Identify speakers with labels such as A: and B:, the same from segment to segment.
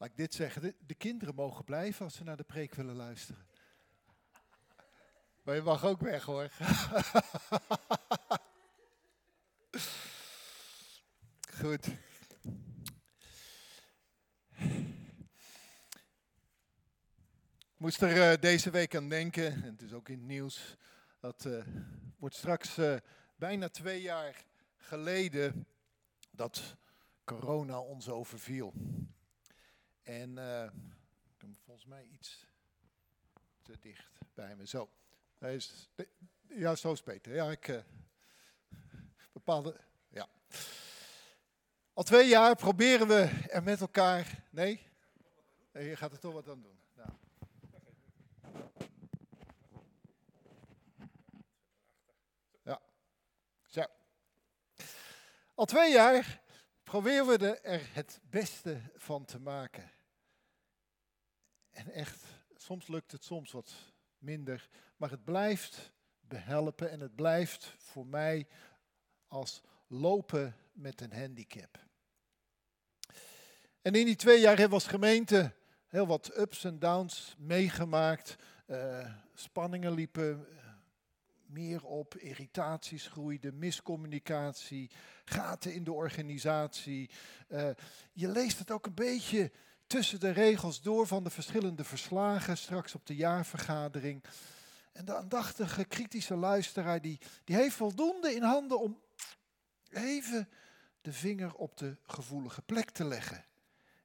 A: laat ik dit zeggen, de, de kinderen mogen blijven als ze naar de preek willen luisteren. Maar je mag ook weg hoor. Goed. Ik moest er eh, deze week aan denken, en het is ook in het nieuws, dat uh, wordt straks uh, bijna twee jaar geleden dat corona ons overviel. En ik heb volgens mij iets te dicht bij me. Zo. Hij is, ja, zo is beter. Ja, ik bepaalde. Ja. Al twee jaar proberen we er met elkaar. Nee? nee je gaat er toch wat aan doen. Nou. Ja. Zo. Al twee jaar proberen we er het beste van te maken. En echt, soms lukt het, soms wat minder. Maar het blijft behelpen en het blijft voor mij als lopen met een handicap. En in die twee jaar hebben we als gemeente heel wat ups en downs meegemaakt. Uh, spanningen liepen eh, meer op, irritaties groeiden, miscommunicatie, gaten in de organisatie. Uh, je leest het ook een beetje tussen de regels door van de verschillende verslagen straks op de jaarvergadering. En de aandachtige, kritische luisteraar die, die heeft voldoende in handen om even de vinger op de gevoelige plek te leggen.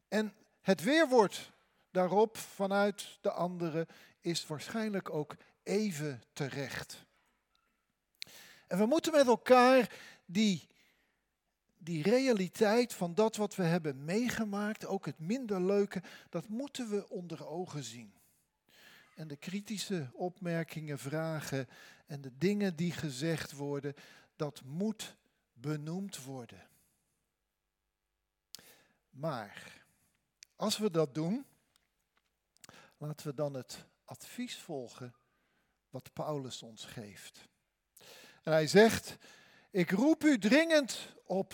A: En het weerwoord daarop vanuit de anderen is waarschijnlijk ook even terecht. En we moeten met elkaar die, die realiteit van dat wat we hebben meegemaakt, ook het minder leuke, dat moeten we onder ogen zien. En de kritische opmerkingen, vragen en de dingen die gezegd worden, dat moet benoemd worden. Maar als we dat doen, laten we dan het advies volgen wat Paulus ons geeft. En hij zegt, ik roep u dringend op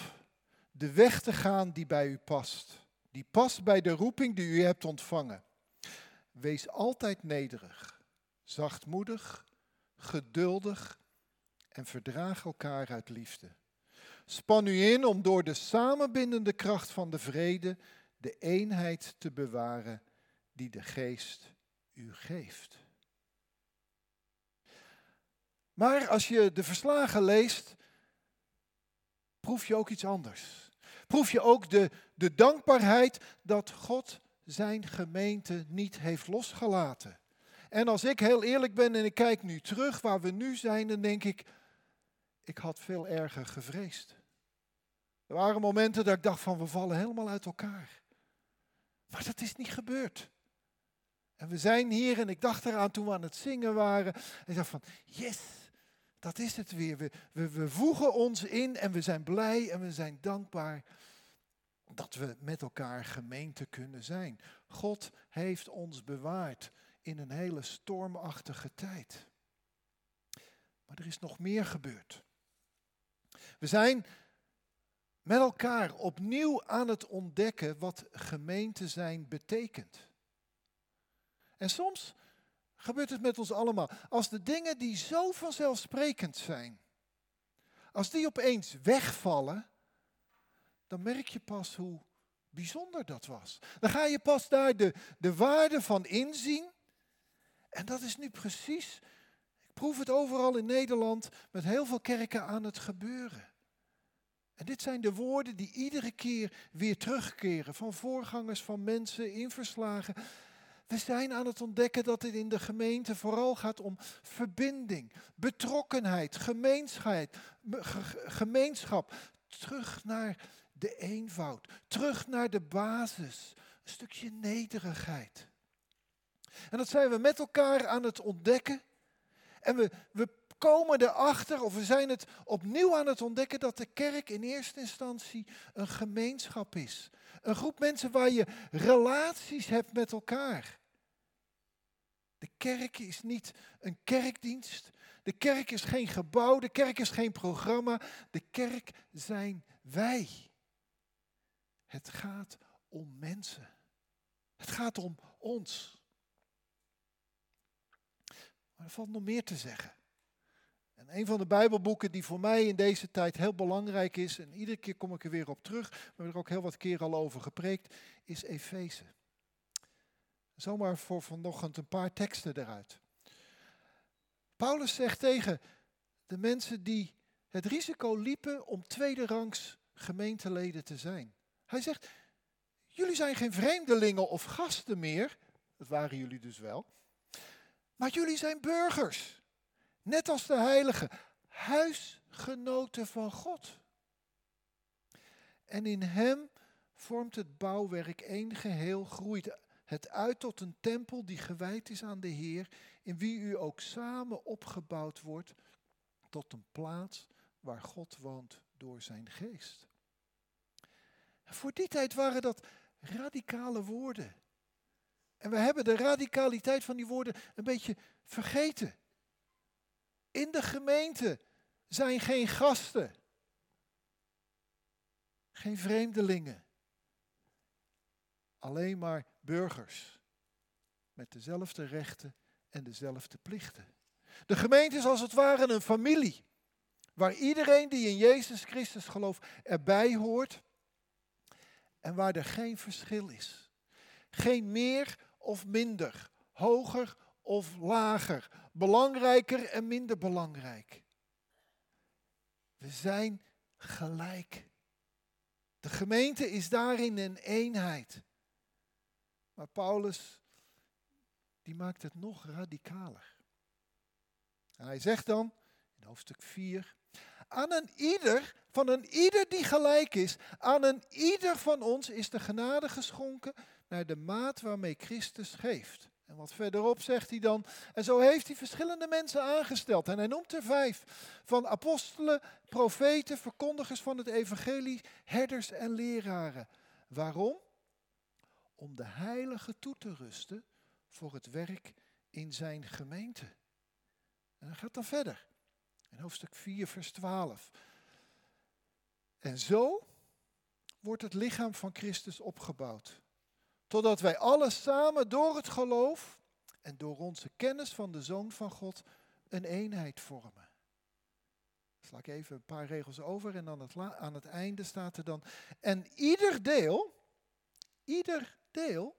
A: de weg te gaan die bij u past. Die past bij de roeping die u hebt ontvangen. Wees altijd nederig, zachtmoedig, geduldig en verdraag elkaar uit liefde. Span u in om door de samenbindende kracht van de vrede de eenheid te bewaren die de geest u geeft. Maar als je de verslagen leest, proef je ook iets anders. Proef je ook de, de dankbaarheid dat God zijn gemeente niet heeft losgelaten. En als ik heel eerlijk ben en ik kijk nu terug waar we nu zijn, dan denk ik, ik had veel erger gevreesd. Er waren momenten dat ik dacht van we vallen helemaal uit elkaar. Maar dat is niet gebeurd. En we zijn hier en ik dacht eraan toen we aan het zingen waren. En ik dacht van yes, dat is het weer. We, we, voegen ons in en we zijn blij en we zijn dankbaar dat we met elkaar gemeente kunnen zijn. God heeft ons bewaard in een hele stormachtige tijd. Maar er is nog meer gebeurd. We zijn met elkaar opnieuw aan het ontdekken wat gemeente zijn betekent. En soms gebeurt het met ons allemaal. Als de dingen die zo vanzelfsprekend zijn, als die opeens wegvallen, dan merk je pas hoe bijzonder dat was. Dan ga je pas daar de, de waarde van inzien. En dat is nu precies, ik proef het overal in Nederland, met heel veel kerken aan het gebeuren. En dit zijn de woorden die iedere keer weer terugkeren van voorgangers, van mensen in verslagen. We zijn aan het ontdekken dat het in de gemeente vooral gaat om verbinding, betrokkenheid, gemeenschap. Terug naar de eenvoud, terug naar de basis, een stukje nederigheid. En dat zijn we met elkaar aan het ontdekken. En we, we komen erachter, of we zijn het opnieuw aan het ontdekken, dat de kerk in eerste instantie een gemeenschap is. Een groep mensen waar je relaties hebt met elkaar. De kerk is niet een kerkdienst. De kerk is geen gebouw. De kerk is geen programma. De kerk zijn wij. Het gaat om mensen. Het gaat om ons. Maar er valt nog meer te zeggen. En een van de Bijbelboeken die voor mij in deze tijd heel belangrijk is, en iedere keer kom ik er weer op terug, we hebben er ook heel wat keer al over gepreekt, is Efeze. Zomaar voor vanochtend een paar teksten eruit. Paulus zegt tegen de mensen die het risico liepen om tweederangs gemeenteleden te zijn. Hij zegt, jullie zijn geen vreemdelingen of gasten meer, dat waren jullie dus wel, maar jullie zijn burgers, net als de heiligen, huisgenoten van God. En in hem vormt het bouwwerk één geheel, groeit het uit tot een tempel die gewijd is aan de Heer, in wie u ook samen opgebouwd wordt tot een plaats waar God woont door zijn geest. voor die tijd waren dat radicale woorden. En we hebben de radicaliteit van die woorden een beetje vergeten. In de gemeente zijn geen gasten, geen vreemdelingen, alleen maar burgers met dezelfde rechten en dezelfde plichten. De gemeente is als het ware een familie, waar iedereen die in Jezus Christus gelooft erbij hoort en waar er geen verschil is. Geen meer of minder, hoger of lager, belangrijker en minder belangrijk. We zijn gelijk. De gemeente is daarin een eenheid. Maar Paulus, die maakt het nog radicaler. En hij zegt dan, in hoofdstuk 4, aan een ieder, van een ieder die gelijk is, aan een ieder van ons is de genade geschonken naar de maat waarmee Christus geeft. En wat verderop zegt hij dan, en zo heeft hij verschillende mensen aangesteld. En hij noemt er vijf, van apostelen, profeten, verkondigers van het evangelie, herders en leraren. Waarom? Om de heilige toe te rusten voor het werk in zijn gemeente. En hij gaat dan verder. In hoofdstuk 4, vers 12. En zo wordt het lichaam van Christus opgebouwd. Totdat wij alle samen door het geloof en door onze kennis van de Zoon van God een eenheid vormen. Sla ik even een paar regels over en dan het aan het einde staat er dan. En ieder deel, ieder deel,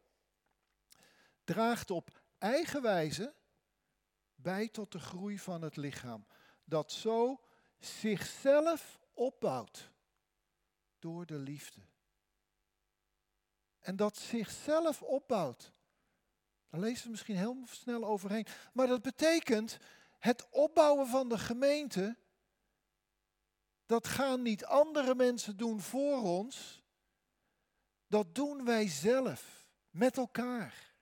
A: draagt op eigen wijze bij tot de groei van het lichaam. Dat zo zichzelf opbouwt door de liefde. En dat zichzelf opbouwt. Daar lezen we misschien heel snel overheen. Maar dat betekent het opbouwen van de gemeente. Dat gaan niet andere mensen doen voor ons. Dat doen wij zelf, met elkaar.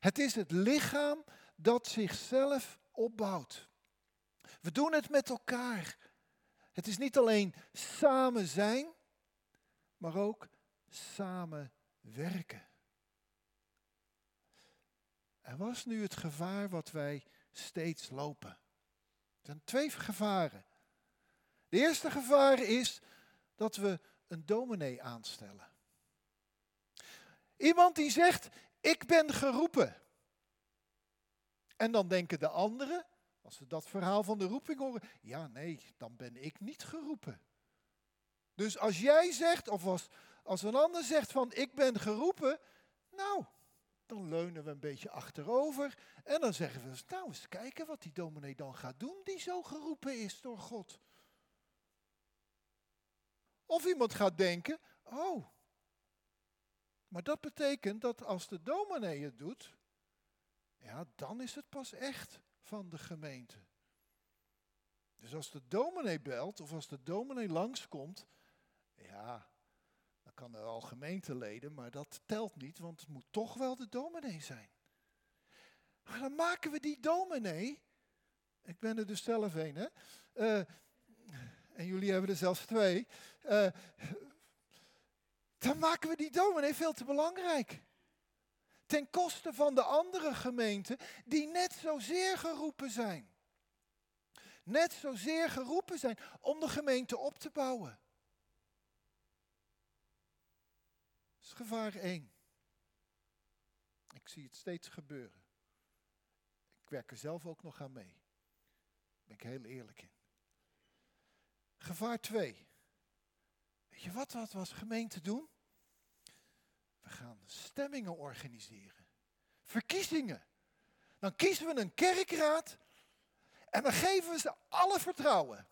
A: Het is het lichaam dat zichzelf opbouwt. We doen het met elkaar. Het is niet alleen samen zijn, maar ook samen werken. En was nu het gevaar wat wij steeds lopen? Er zijn twee gevaren. De eerste gevaar is dat we een dominee aanstellen. Iemand die zegt, ik ben geroepen. En dan denken de anderen, als ze dat verhaal van de roeping horen, ja nee, dan ben ik niet geroepen. Dus als jij zegt, of als, een ander zegt van ik ben geroepen, nou, dan leunen we een beetje achterover en dan zeggen we, nou eens kijken wat die dominee dan gaat doen die zo geroepen is door God. Of iemand gaat denken, oh, maar dat betekent dat als de dominee het doet, ja, dan is het pas echt van de gemeente. Dus als de dominee belt of als de dominee langskomt, ja, dan kan er al gemeenteleden, maar dat telt niet, want het moet toch wel de dominee zijn. Maar dan maken we die dominee, ik ben er dus zelf een, hè? Uh, en jullie hebben er zelfs twee. Uh, dan maken we die dominee veel te belangrijk. Ten koste van de andere gemeenten die net zozeer geroepen zijn. Net zozeer geroepen zijn om de gemeente op te bouwen. Dat is gevaar 1. Ik zie het steeds gebeuren. Ik werk er zelf ook nog aan mee. Daar ben ik heel eerlijk in. Gevaar 2. Weet je wat we als gemeente doen? We gaan stemmingen organiseren. Verkiezingen. Dan kiezen we een kerkraad en dan geven we ze alle vertrouwen.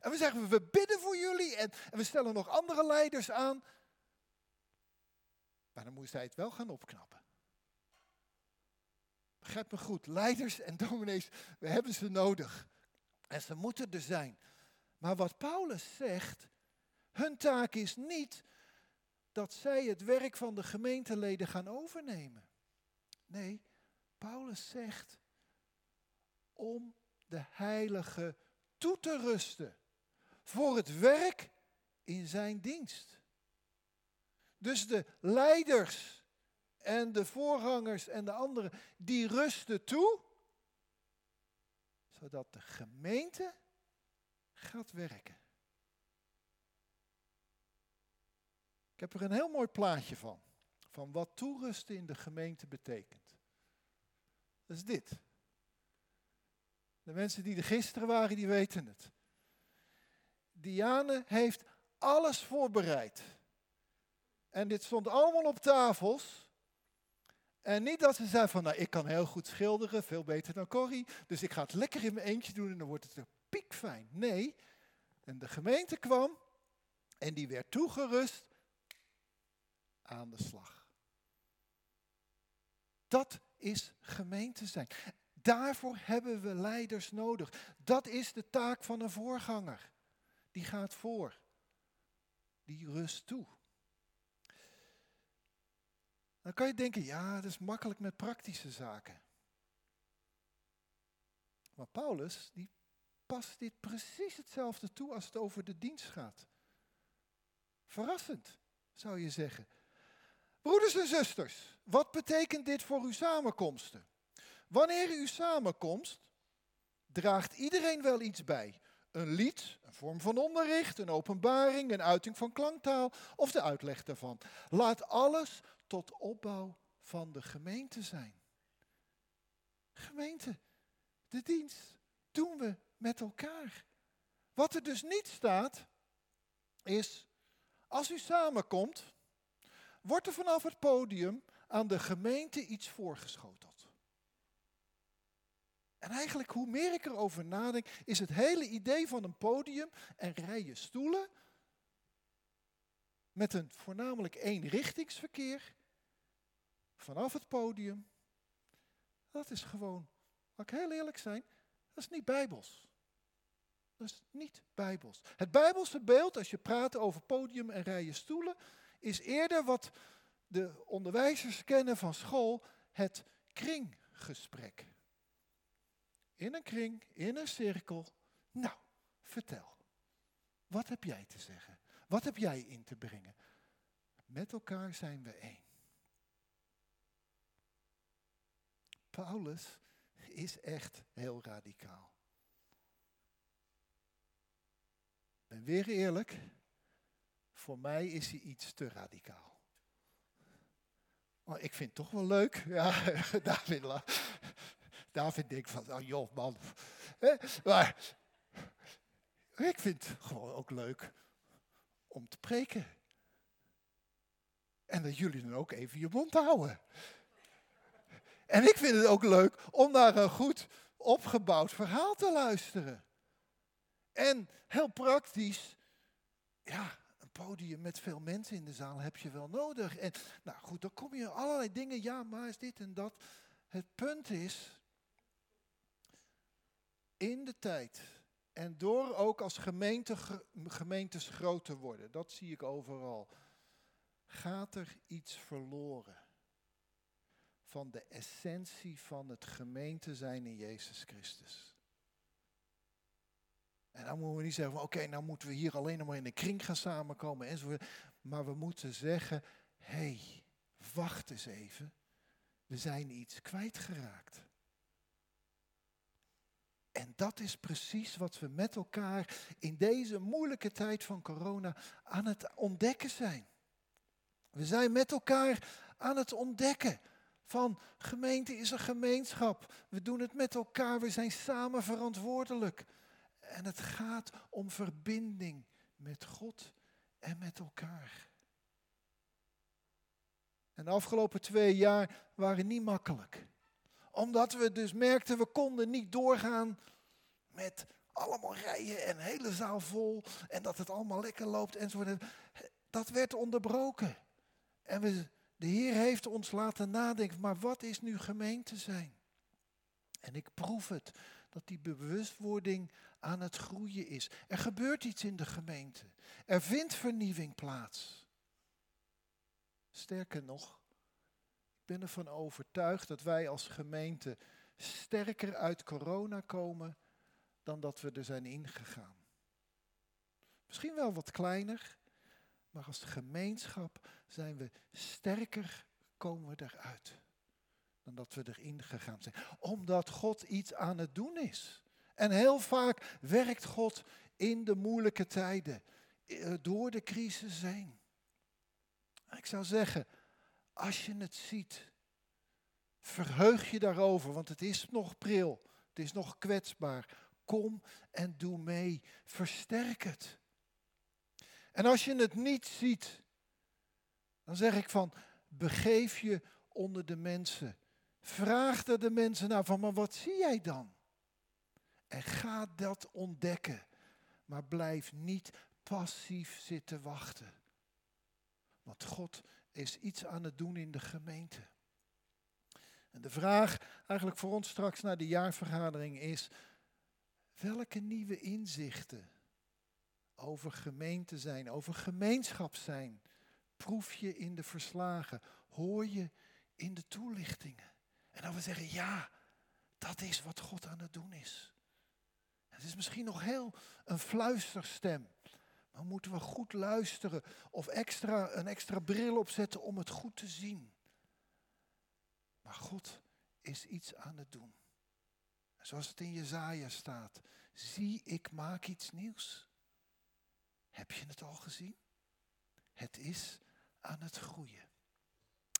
A: En we zeggen, we bidden voor jullie en, en we stellen nog andere leiders aan. Maar dan moest hij het wel gaan opknappen. Begrijp me goed, leiders en dominees, we hebben ze nodig. En ze moeten er zijn. Maar wat Paulus zegt, hun taak is niet dat zij het werk van de gemeenteleden gaan overnemen. Nee, Paulus zegt om de heilige toe te rusten voor het werk in zijn dienst. Dus de leiders en de voorgangers en de anderen, die rusten toe, zodat de gemeente gaat werken. Heb er een heel mooi plaatje van, van wat toerusten in de gemeente betekent. Dat is dit. De mensen die er gisteren waren, die weten het. Diane heeft alles voorbereid. En dit stond allemaal op tafels. En niet dat ze zei van, nou ik kan heel goed schilderen, veel beter dan Corrie. Dus ik ga het lekker in mijn eentje doen en dan wordt het er piekfijn. Nee, en de gemeente kwam en die werd toegerust aan de slag. Dat is gemeente zijn. Daarvoor hebben we leiders nodig. Dat is de taak van een voorganger. Die gaat voor. Die rust toe. Dan kan je denken, ja, dat is makkelijk met praktische zaken. Maar Paulus, die past dit precies hetzelfde toe als het over de dienst gaat. Verrassend, zou je zeggen. Broeders en zusters, wat betekent dit voor uw samenkomsten? Wanneer u samenkomst, draagt iedereen wel iets bij. Een lied, een vorm van onderricht, een openbaring, een uiting van klanktaal of de uitleg daarvan. Laat alles tot opbouw van de gemeente zijn. Gemeente, de dienst doen we met elkaar. Wat er dus niet staat, is als u samenkomt, wordt er vanaf het podium aan de gemeente iets voorgeschoteld. En eigenlijk, hoe meer ik erover nadenk, is het hele idee van een podium en rijen stoelen met een voornamelijk eenrichtingsverkeer vanaf het podium. Dat is gewoon, mag ik heel eerlijk zijn, dat is niet bijbels. Dat is niet bijbels. Het bijbelse beeld, als je praat over podium en rijen stoelen, is eerder wat de onderwijzers kennen van school, het kringgesprek. In een kring, in een cirkel. Nou, vertel. Wat heb jij te zeggen? Wat heb jij in te brengen? Met elkaar zijn we één. Paulus is echt heel radicaal. Ben weer eerlijk, voor mij is hij iets te radicaal. Maar ik vind het toch wel leuk. Ja, David, David denkt van, oh joh man. Maar ik vind het gewoon ook leuk om te preken. En dat jullie dan ook even je mond houden. En ik vind het ook leuk om naar een goed opgebouwd verhaal te luisteren. En heel praktisch, ja, podium met veel mensen in de zaal heb je wel nodig. En nou goed, dan kom je allerlei dingen, ja, maar is dit en dat. Het punt is, in de tijd en door ook als gemeente, gemeentes groot te worden, dat zie ik overal, gaat er iets verloren van de essentie van het gemeente zijn in Jezus Christus. En dan moeten we niet zeggen, oké, nou moeten we hier alleen nog maar in een kring gaan samenkomen enzovoort. Maar we moeten zeggen, hé, hey, wacht eens even. We zijn iets kwijtgeraakt. En dat is precies wat we met elkaar in deze moeilijke tijd van corona aan het ontdekken zijn. We zijn met elkaar aan het ontdekken van gemeente is een gemeenschap. We doen het met elkaar, we zijn samen verantwoordelijk. En het gaat om verbinding met God en met elkaar. En de afgelopen twee jaar waren niet makkelijk. Omdat we dus merkten, we konden niet doorgaan met allemaal rijen en hele zaal vol. En dat het allemaal lekker loopt enzovoort. Dat werd onderbroken. En we, de Heer heeft ons laten nadenken, maar wat is nu gemeente zijn? En ik proef het, dat die bewustwording aan het groeien is. Er gebeurt iets in de gemeente. Er vindt vernieuwing plaats. Sterker nog, ik ben ervan overtuigd dat wij als gemeente sterker uit corona komen dan dat we er zijn ingegaan. Misschien wel wat kleiner, maar als gemeenschap zijn we sterker, komen we eruit dan dat we erin gegaan zijn. Omdat God iets aan het doen is. En heel vaak werkt God in de moeilijke tijden, eh, door de crisis heen. Ik zou zeggen, als je het ziet, verheug je daarover, want het is nog pril, het is nog kwetsbaar. Kom en doe mee, versterk het. En als je het niet ziet, dan zeg ik van, begeef je onder de mensen. Vraag er de mensen naar van, maar wat zie jij dan? En ga dat ontdekken. Maar blijf niet passief zitten wachten. Want God is iets aan het doen in de gemeente. En de vraag eigenlijk voor ons straks naar de jaarvergadering is, welke nieuwe inzichten over gemeente zijn, over gemeenschap zijn, proef je in de verslagen, hoor je in de toelichtingen. En dan we zeggen, ja, dat is wat God aan het doen is. Het is misschien nog heel een fluisterstem. Maar moeten we goed luisteren of extra, een extra bril opzetten om het goed te zien. Maar God is iets aan het doen. zoals het in Jezaja staat. Zie, ik maak iets nieuws. Heb je het al gezien? Het is aan het groeien.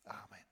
A: Amen.